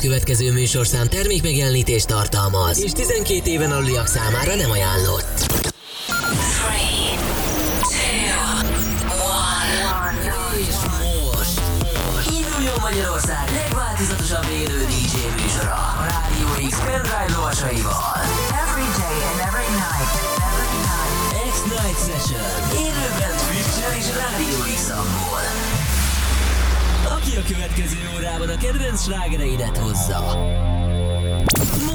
következő műsorszám termék megjelenítést tartalmaz, és 12 éven aluliak számára nem ajánlott. 3, 2, 1. És most induljon Magyarország legváltozatosabb élő DJ műsora a Rádió X pendrive lovasaival. Every day and every night. Every night. X-Night Session. Élőben Twitch-en és Rádió X-amból. Aki a következő órában a kedvenc slágereidet hozza.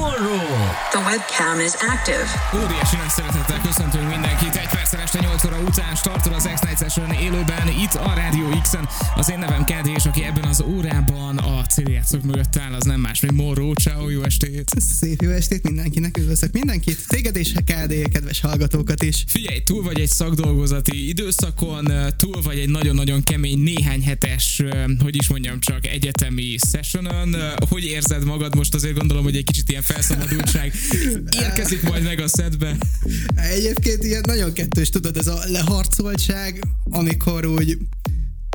Monroe. The webcam is active. Óriási nagy szeretettel köszöntünk mindenkit. Egy perccel este 8 óra után startol az X-Night Session élőben itt a Rádió X-en. Az én nevem Kedi, és aki ebben az órában a céljátszok mögött áll, az nem más, mint Morró. Ciao, jó estét! Szép jó estét mindenkinek, üdvözlök mindenkit, téged és KD, kedves hallgatókat is. Figyelj, túl vagy egy szakdolgozati időszakon, túl vagy egy nagyon-nagyon kemény néhány hetes, hogy is mondjam csak, egyetemi sessionon. Hogy érzed magad most? Azért gondolom, hogy egy kicsit ilyen felszabadultság. Érkezik majd meg a szedbe. Egyébként ilyen nagyon kettős, tudod, ez a leharcoltság, amikor úgy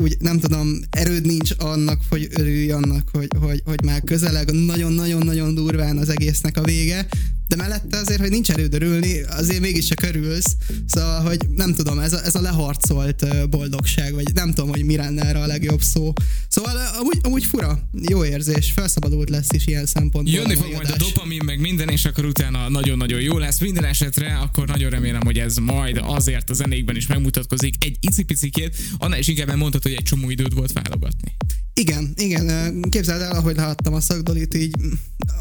úgy nem tudom, erőd nincs annak, hogy örülj annak, hogy, hogy, hogy már közeleg. Nagyon-nagyon-nagyon durván az egésznek a vége, de mellette azért, hogy nincs erőd örülni, azért mégiscsak örülsz, szóval, hogy nem tudom, ez a, ez a leharcolt boldogság, vagy nem tudom, hogy mi lenne erre a legjobb szó. Szóval amúgy, amúgy fura, jó érzés, felszabadult lesz is ilyen szempontból. Jönni fog majd a dopamin, meg minden, és akkor utána nagyon-nagyon jó lesz. Minden esetre akkor nagyon remélem, hogy ez majd azért a zenékben is megmutatkozik egy icipicikét, annál is inkább mondhatod, hogy egy csomó időt volt válogatni. Igen, igen, képzeld el, ahogy láttam a szakdolit, így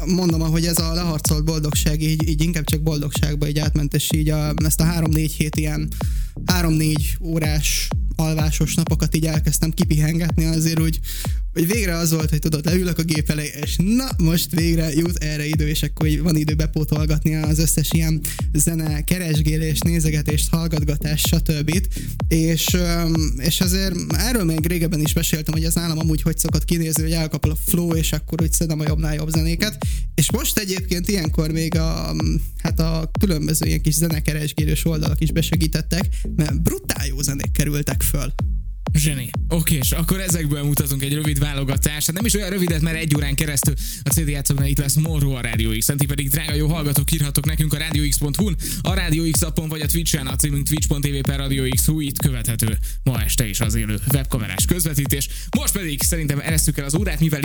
mondom, hogy ez a leharcolt boldogság így, így inkább csak boldogságba így átment, és így a, ezt a három-négy hét ilyen három-négy órás alvásos napokat így elkezdtem kipihengetni azért úgy, hogy végre az volt, hogy tudod, leülök a gép elé, és na, most végre jut erre idő, és akkor van idő bepótolgatni az összes ilyen zene keresgélést, nézegetést, hallgatgatást, stb. És, és azért erről még régebben is meséltem, hogy ez nálam amúgy hogy szokott kinézni, hogy elkapol a flow, és akkor úgy szedem a jobbnál jobb zenéket. És most egyébként ilyenkor még a, hát a különböző ilyen kis zenekeresgélős oldalak is besegítettek, mert brutál jó zenék kerültek föl. Zseni. Oké, és akkor ezekből mutatunk egy rövid válogatást. Hát nem is olyan rövidet, mert egy órán keresztül a CD játszóknál itt lesz Morro a Radio x ti pedig drága jó hallgatók írhatok nekünk a radiox.hu-n, a Radio X appon vagy a Twitch-en, a címünk twitch.tv per Radio X itt követhető ma este is az élő webkamerás közvetítés. Most pedig szerintem eresztük el az órát, mivel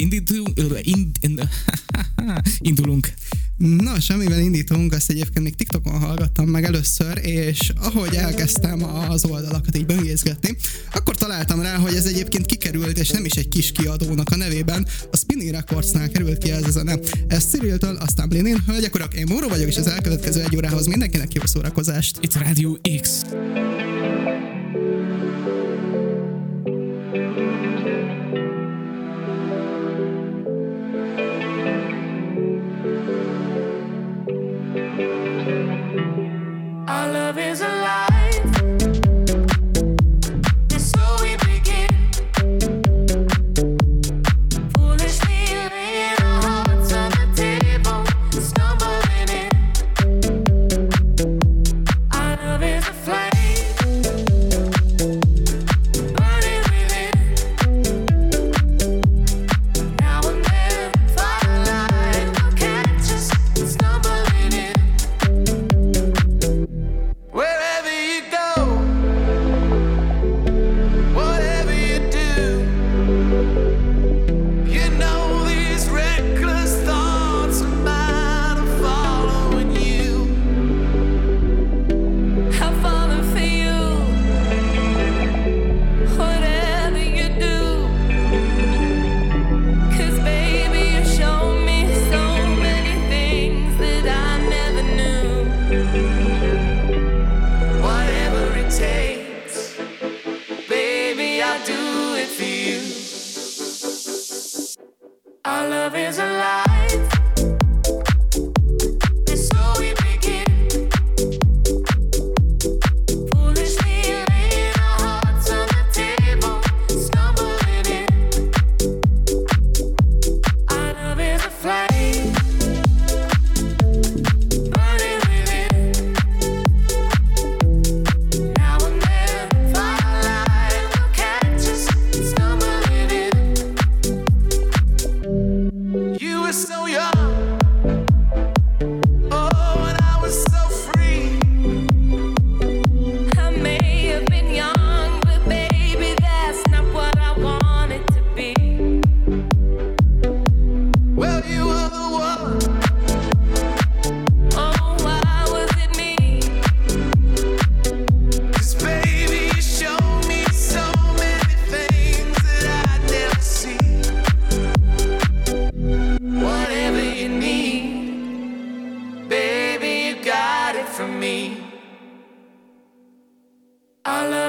indulunk. Na, semmivel indítunk, azt egyébként még TikTokon hallgattam meg először, és ahogy elkezdtem az oldalakat így böngészgetni, akkor találtam rá, hogy ez egyébként kikerült, és nem is egy kis kiadónak a nevében, a Spinning Recordsnál került ki ez a zene. Ez Cyriltől, aztán Blinin, hölgyek, urak, én Móró vagyok, és az elkövetkező egy órához mindenkinek jó szórakozást. Itt Radio X. You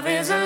is a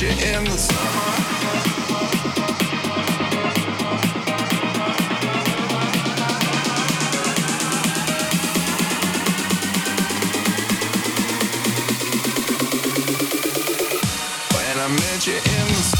picture in the. I met you in the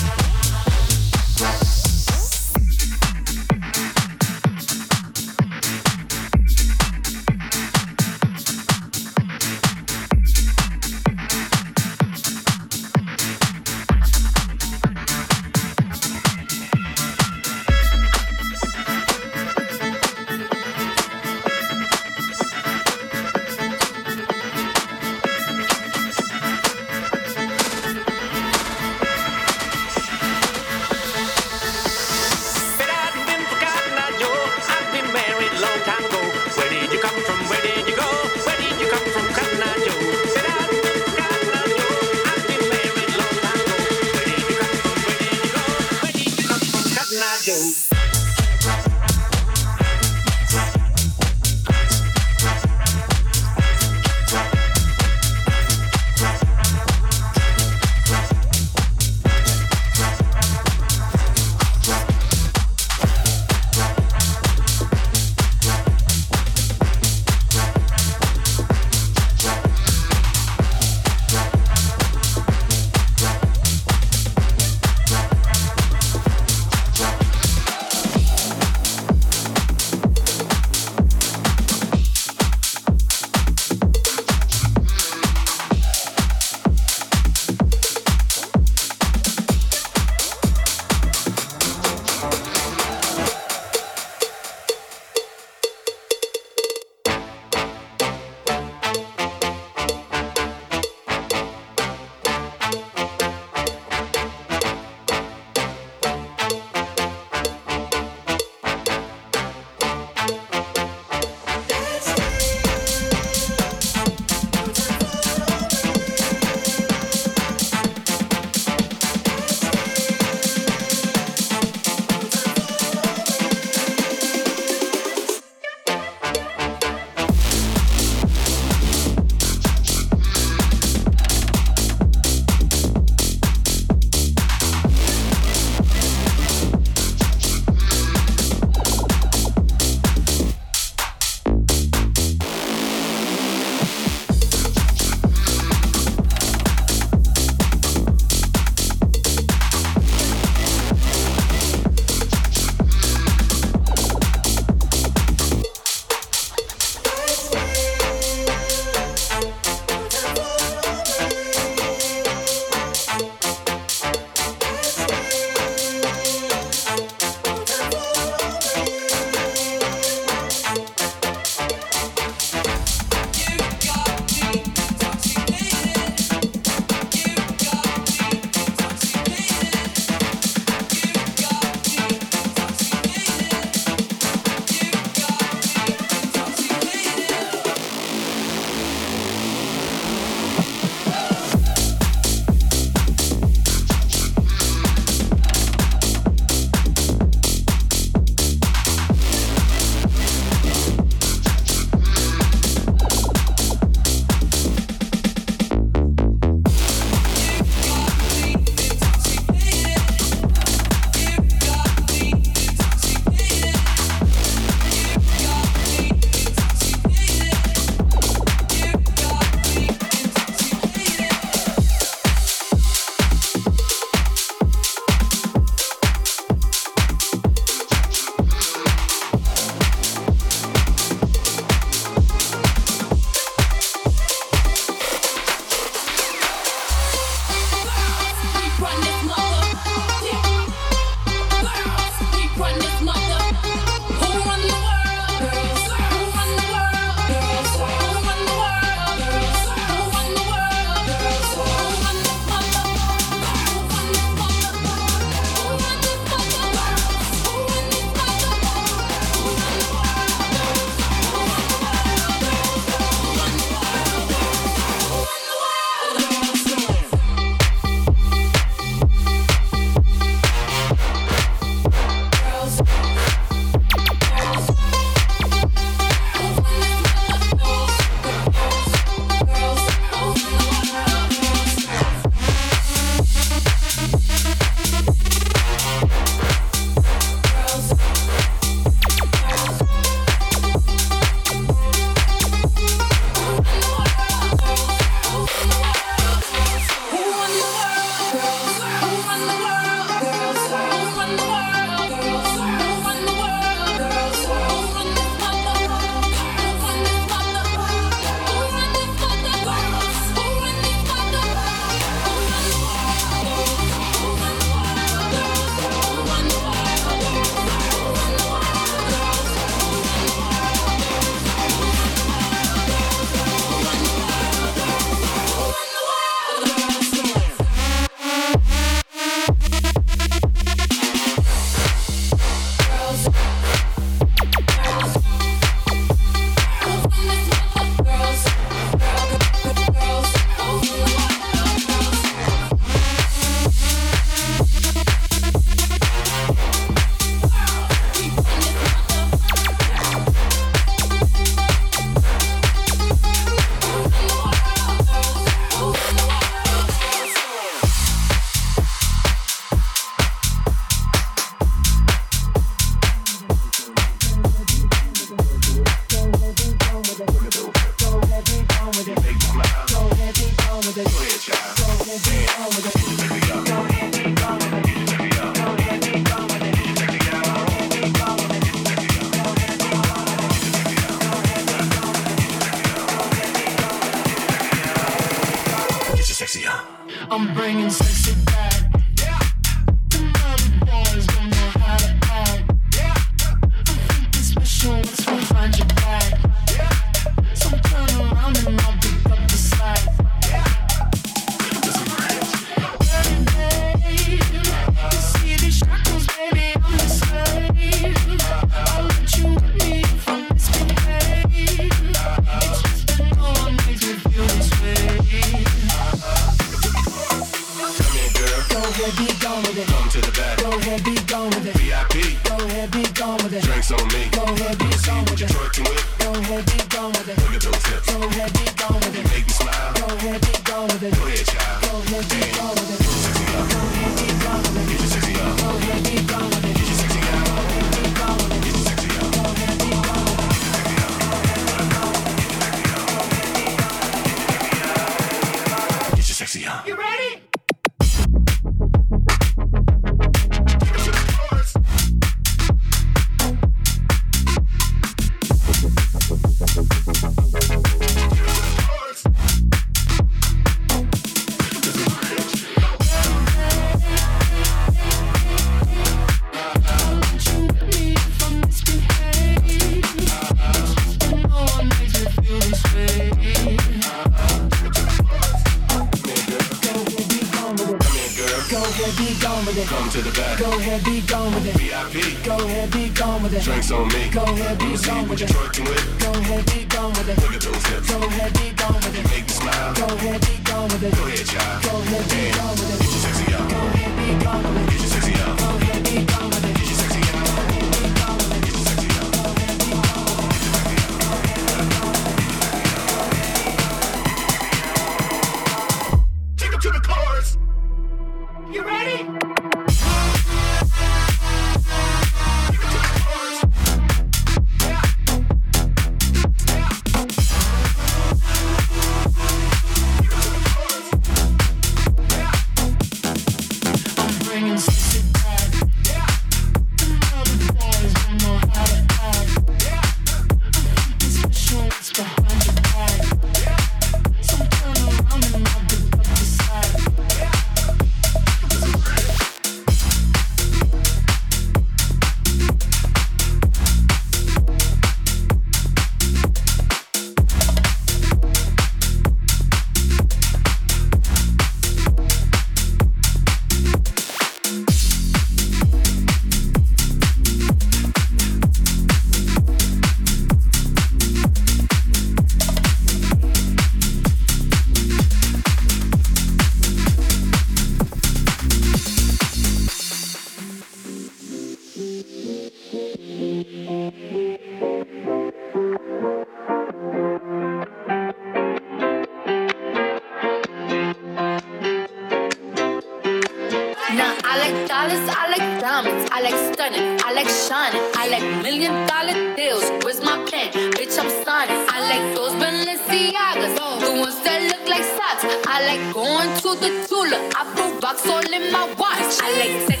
cool. I put rocks all in my watch. I like sex.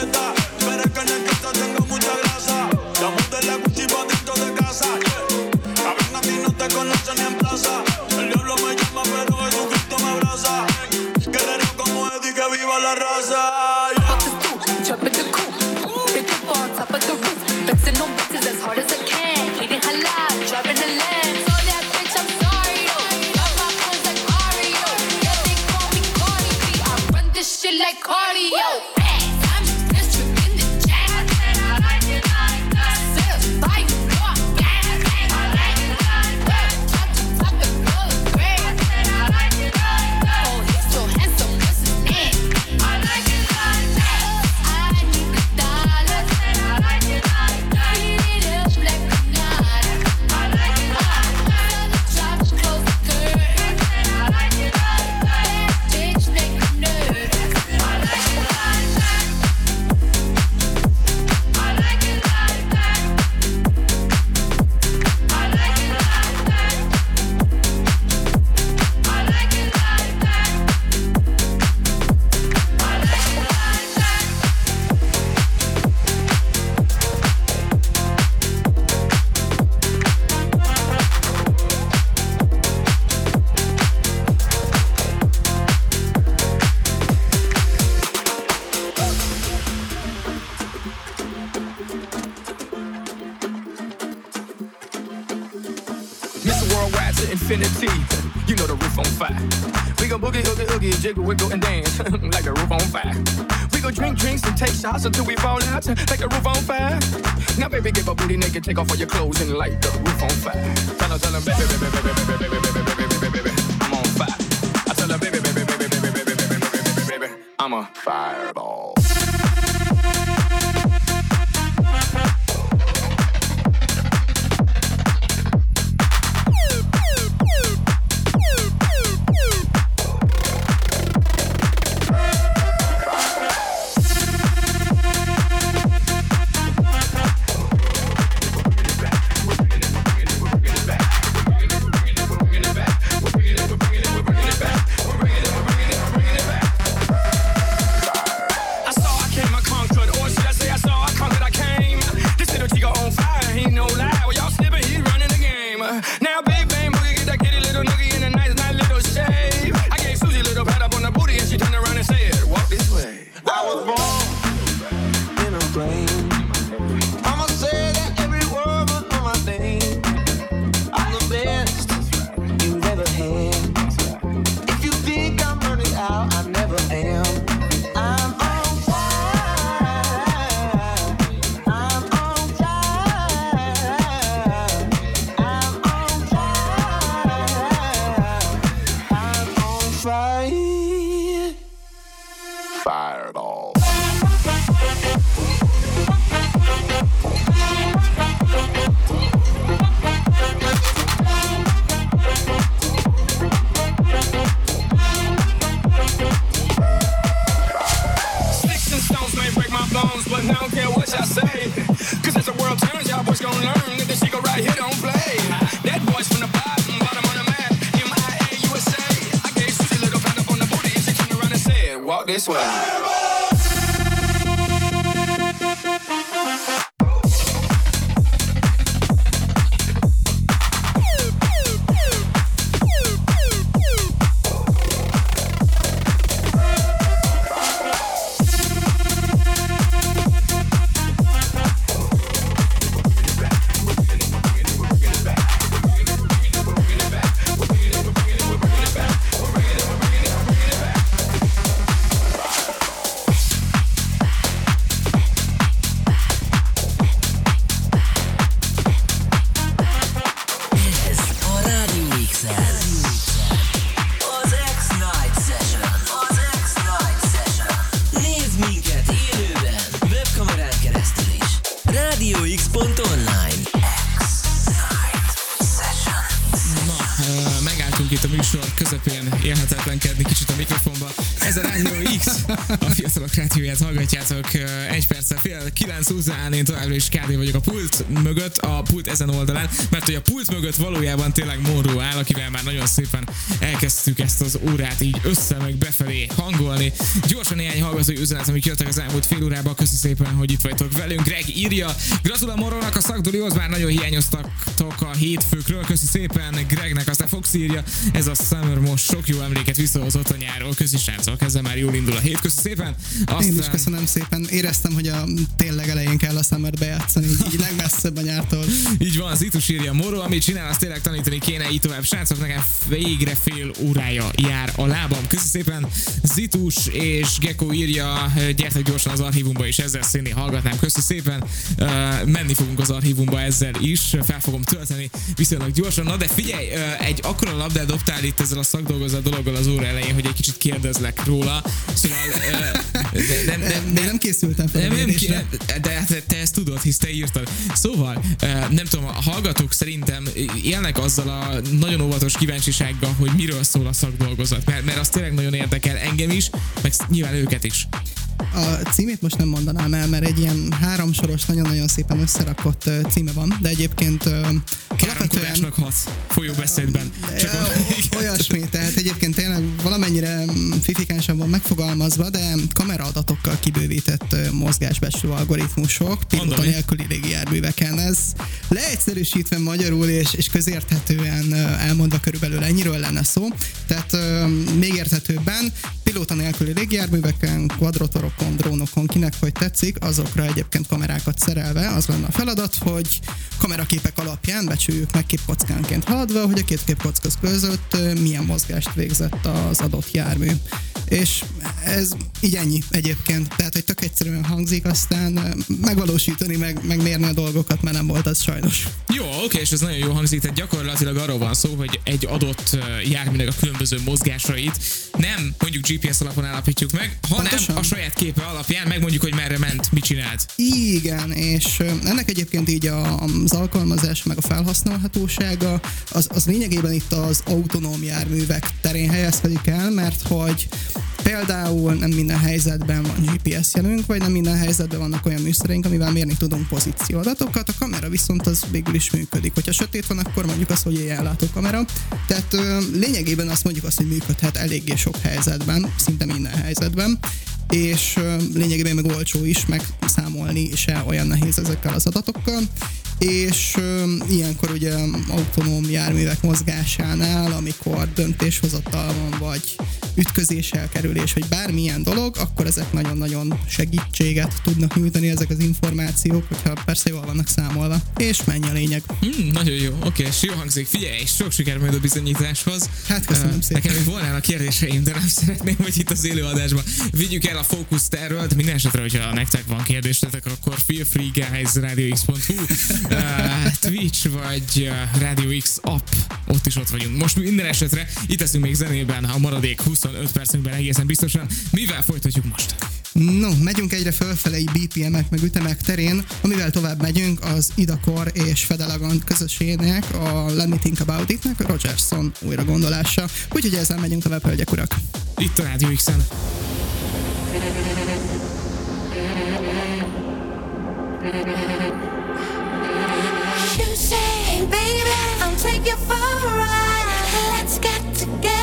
me da. Mama. Fireball. This way. Szuzán, én továbbra is KD vagyok a a pult ezen oldalán, mert hogy a pult mögött valójában tényleg Moró áll, akivel már nagyon szépen elkezdtük ezt az órát így össze meg befelé hangolni. Gyorsan néhány hallgatói üzenet, amik jöttek az elmúlt fél órában. Köszi szépen, hogy itt vagytok velünk. Greg írja, gratulál Morónak a szakdolihoz, már nagyon hiányoztatok a hétfőkről. Köszi szépen Gregnek, aztán Fox írja, ez a Summer most sok jó emléket visszahozott a nyáról. Köszi srácok, ezzel már jól indul a hét. Köszi szépen. Aztán... Én is köszönöm szépen. Éreztem, hogy a tényleg elején kell a Summer bejátszani, így, így legmesszebb a nyártól. Így van, Zitus írja, Moro, amit csinál, azt tényleg tanítani kéne így tovább. Srácok, nekem végre fél órája jár a lábam. Köszi szépen, Zitus és Gecko írja, gyertek gyorsan az archívumba, és ezzel szénni hallgatnám. Köszi szépen, uh, menni fogunk az archívumba ezzel is, fel fogom tölteni viszonylag gyorsan. Na de figyelj, uh, egy akkora labdát dobtál itt ezzel a szakdolgozat dologgal az óra elején, hogy egy kicsit kérdezlek róla. Szóval uh, de, de, de, De nem készültem fel nem, nem, de, de hát te ezt tudod, hisz te írtad. Szóval, nem tudom, a hallgatók szerintem élnek azzal a nagyon óvatos kíváncsisággal, hogy miről szól a szakdolgozat, mert, mert az tényleg nagyon érdekel engem is, meg nyilván őket is. A címét most nem mondanám el, mert egy ilyen háromsoros, nagyon-nagyon szépen összerakott címe van, de egyébként alapvetően Káromkodásnak hat folyóbeszédben. Csak olyasmi, tehát egyébként tényleg valamennyire mm, fifikánsan van megfogalmazva, de kameraadatokkal kibővített ö, mozgásbeslő algoritmusok, pilóta nélküli légijárműveken. Ez leegyszerűsítve magyarul és, és közérthetően elmondva körülbelül ennyiről lenne szó. Tehát még érthetőbben pilóta nélküli légijárműveken, quadrotorokon, drónokon, kinek hogy tetszik, azokra egyébként kamerákat szerelve, az lenne a feladat, hogy kameraképek alapján becsüljük meg képkockánként haladva, hogy a két képkocka között milyen mozgást végzett az adott jármű. És ez így ennyi egyébként. Tehát, hogy tök egyszerűen hangzik, aztán megvalósítani, meg, meg mérni a dolgokat, mert nem volt az sajnos. Jó, oké, és ez nagyon jó hangzik, tehát gyakorlatilag arról van szó, hogy egy adott járműnek a különböző mozgásait nem mondjuk GPS alapon állapítjuk meg, hanem Pontosan. a saját képe alapján megmondjuk, hogy merre ment, mit csinált. Igen, és ennek egyébként így a, az alkalmazása, meg a felhasználhatósága, az, az lényegében itt az autonóm járművek terén helyezkedik el, mert hogy például nem minden helyzetben van GPS jelünk, vagy nem minden helyzetben vannak olyan műszereink, amivel mérni tudunk pozícióadatokat, a kamera viszont az végül is működik. Hogyha sötét van, akkor mondjuk azt, hogy éjjellátó kamera. Tehát lényegében azt mondjuk azt, hogy működhet eléggé sok helyzetben, szinte minden helyzetben és lényegében meg olcsó is megszámolni, se olyan nehéz ezekkel az adatokkal, és ilyenkor ugye autonóm járművek mozgásánál, amikor döntéshozatal van, vagy ütközés elkerülés, vagy bármilyen dolog, akkor ezek nagyon-nagyon segítséget tudnak nyújtani ezek az információk, hogyha persze jól vannak számolva. És menj a lényeg. Hmm, nagyon jó, oké, és jó hangzik. Figyelj, és sok siker majd a bizonyításhoz. Hát, köszönöm Ö, szépen. Nekem még volnának kérdéseim, de nem szeretném, hogy itt az élőadásban vigyük el a fókuszt erről, de minden esetre, hogyha nektek van kérdésetek, akkor feel free guys, radiox.hu, uh, Twitch vagy uh, Radio X app, ott is ott vagyunk. Most minden esetre itt leszünk még zenében, a maradék 25 percünkben egészen biztosan. Mivel folytatjuk most? No, megyünk egyre fölfele így BPM-ek meg ütemek terén, amivel tovább megyünk az Idakor és Fedelagant közösségének, a Let Me Think About It-nek, Rogerson újra gondolása. Úgyhogy ezzel megyünk tovább, hölgyek urak. Itt a Radio X-en. You say, baby, I'll take you for a ride. Let's get together,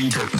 fucking turkey.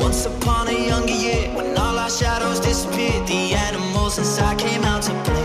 Once upon a younger year, when all our shadows disappeared, the animals inside came out to play.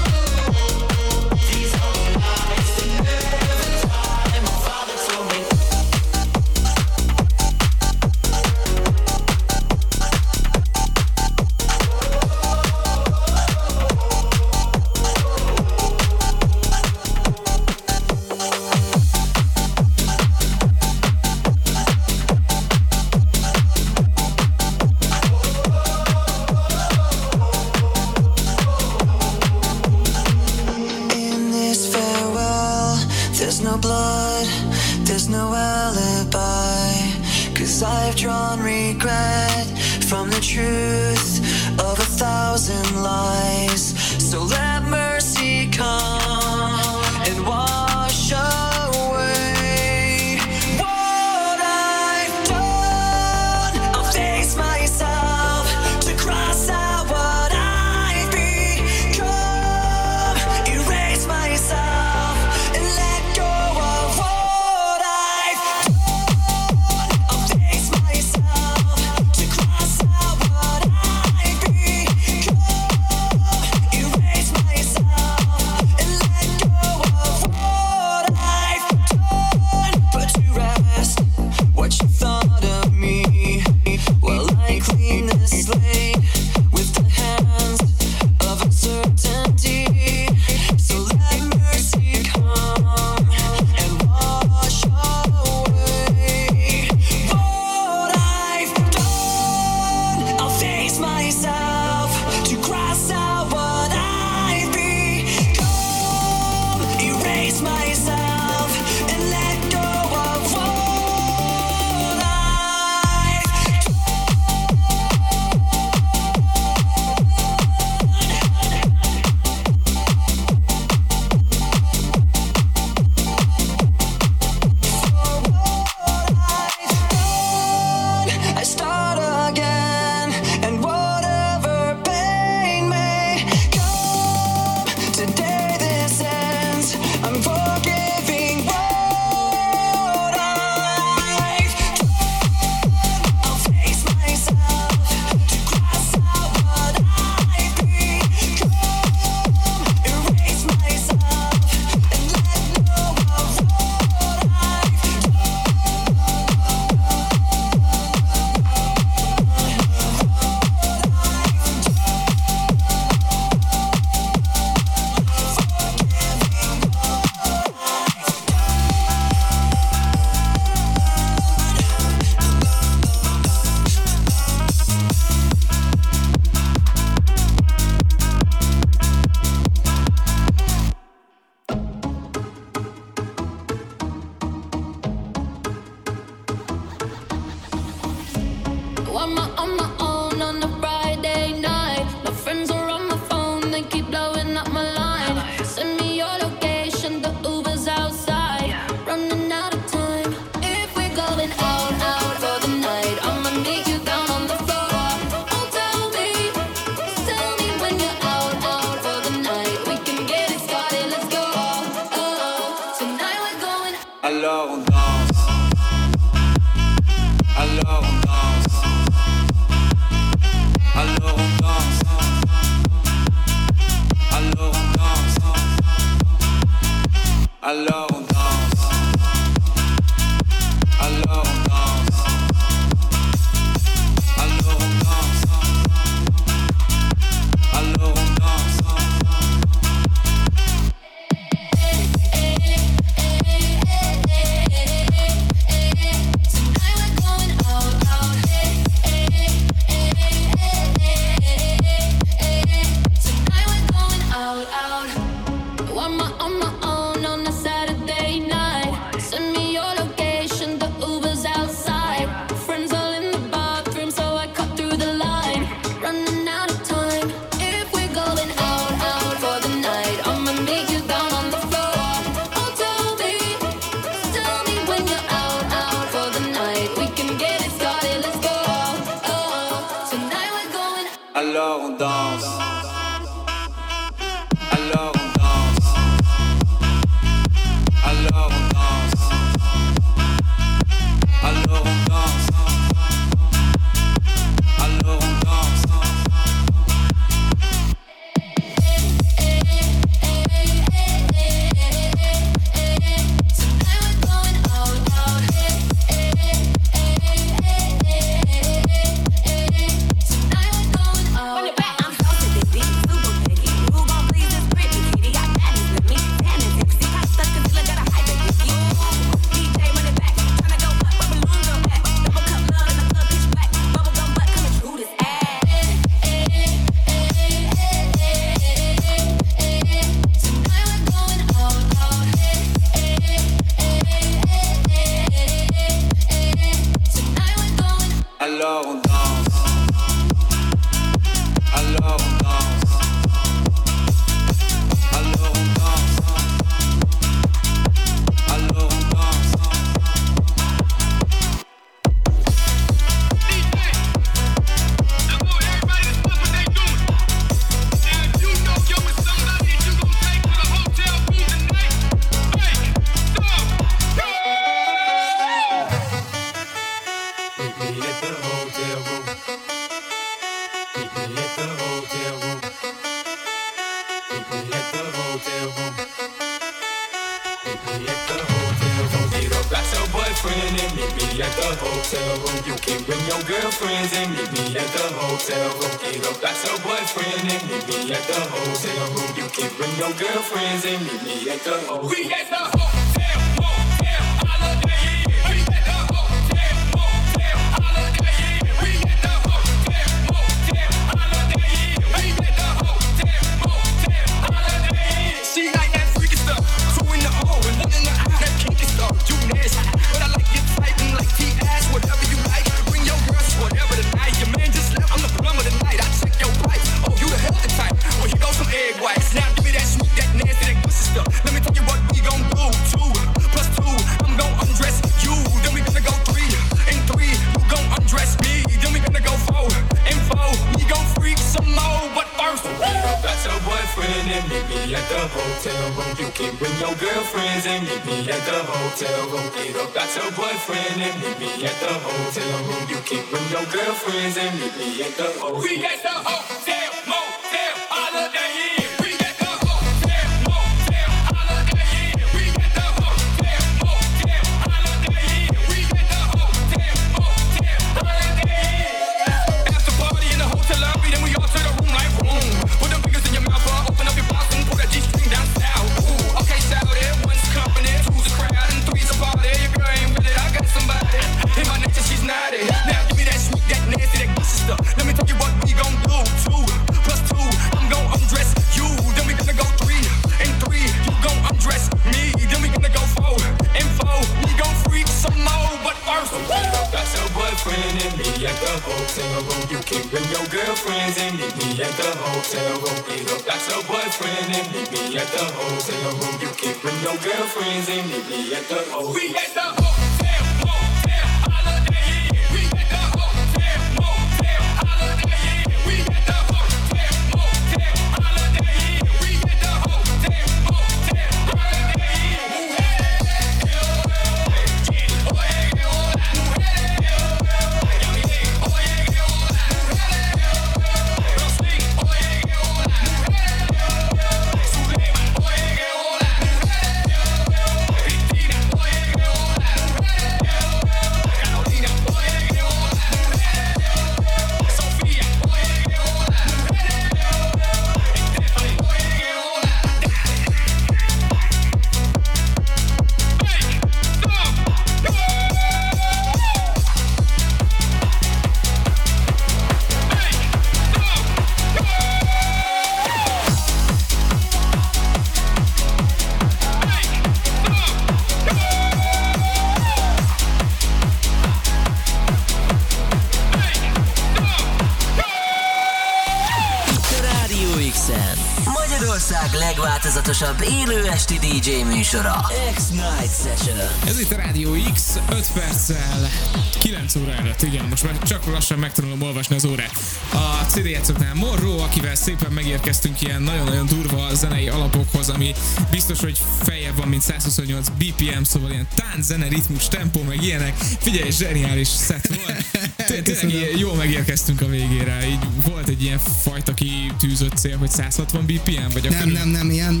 Élő esti DJ műsora. X-Night Session. Ez itt a Rádió X, 5 perccel 9 óra előtt, igen, most már csak lassan megtanulom olvasni az órát. A CD játszoknál Morro, akivel szépen megérkeztünk ilyen nagyon-nagyon durva zenei alapokhoz, ami biztos, hogy feljebb van, mint 128 BPM, szóval ilyen tánc, zene, ritmus, tempó, meg ilyenek. Figyelj, zseniális set volt. Té- Tényleg jól megérkeztünk a végére. Így volt egy ilyen fajta kitűzött cél, hogy 160 BPM, vagy a Nem, nem, nem, ilyen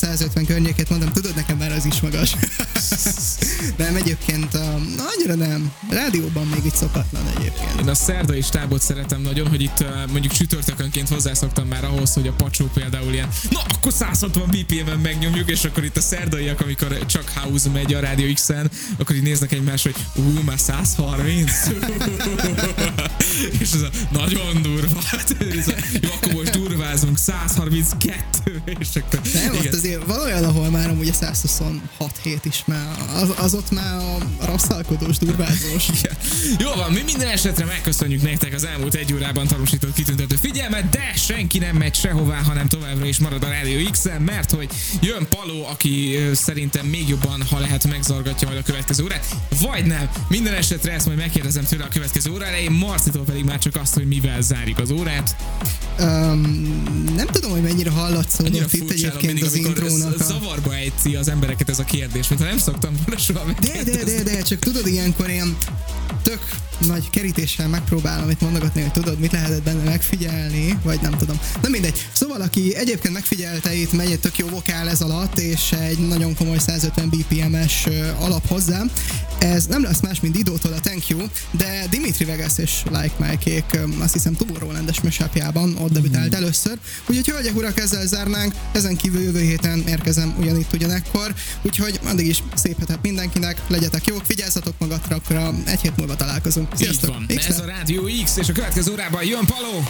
140-150 környéket mondom, tudod, nekem már az is magas. nem, egyébként uh, annyira nem. Rádióban még itt szokatlan egyébként. Én a szerdai stábot szeretem nagyon, hogy itt mondjuk csütörtökönként hozzászoktam már ahhoz, hogy a pacsó például ilyen, na akkor 160 BPM-en megnyomjuk, és akkor itt a szerdaiak, amikor csak house megy a Rádió X-en, akkor így néznek egymás, hogy ú, már 130? és ez a nagyon durva. Ez a, Jó, akkor most durvázunk, 132, és akkor... Nem, ott igen. azért van olyan, ahol már amúgy a 126 hét is már, az, az ott már a rasszalkodós, durvázós. Igen. Jó van, mi minden esetre megköszönjük nektek az elmúlt egy órában tanúsított kitüntető figyelmet, de senki nem megy sehová, hanem továbbra is marad a Rádió x mert hogy jön Paló, aki szerintem még jobban, ha lehet, megzargatja majd a következő órát, vagy nem. Minden esetre ezt majd megkérdezem tőle a következő órára, én Marcitól pedig már csak azt, hogy mivel zárjuk az órát. Um, nem tudom, hogy mennyire hallatszódott itt egyébként mindig, az intrónak. ez A... zavarba ejti az embereket ez a kérdés, mintha nem szoktam volna soha De, de, de, de, csak tudod, ilyenkor ilyen tök nagy kerítéssel megpróbálom itt mondogatni, hogy tudod, mit lehetett benne megfigyelni, vagy nem tudom. Na mindegy. Szóval, aki egyébként megfigyelte, itt megy egy tök jó vokál ez alatt, és egy nagyon komoly 150 BPM-es alap hozzá. Ez nem lesz más, mint Didótól a Thank You, de Dimitri Vegas és Like Mike-ék azt hiszem Tomorrowland-es mesapjában ott debütált először. Úgyhogy hölgyek, urak, ezzel zárnánk. Ezen kívül jövő héten érkezem ugyanitt ugyanekkor. Úgyhogy addig is szép hetet mindenkinek, legyetek jók, vigyázzatok magatokra, egy hét múlva találkozunk. Így Sziasztok! van. X-Tel. Ez a Rádió X, és a következő órában jön Paló!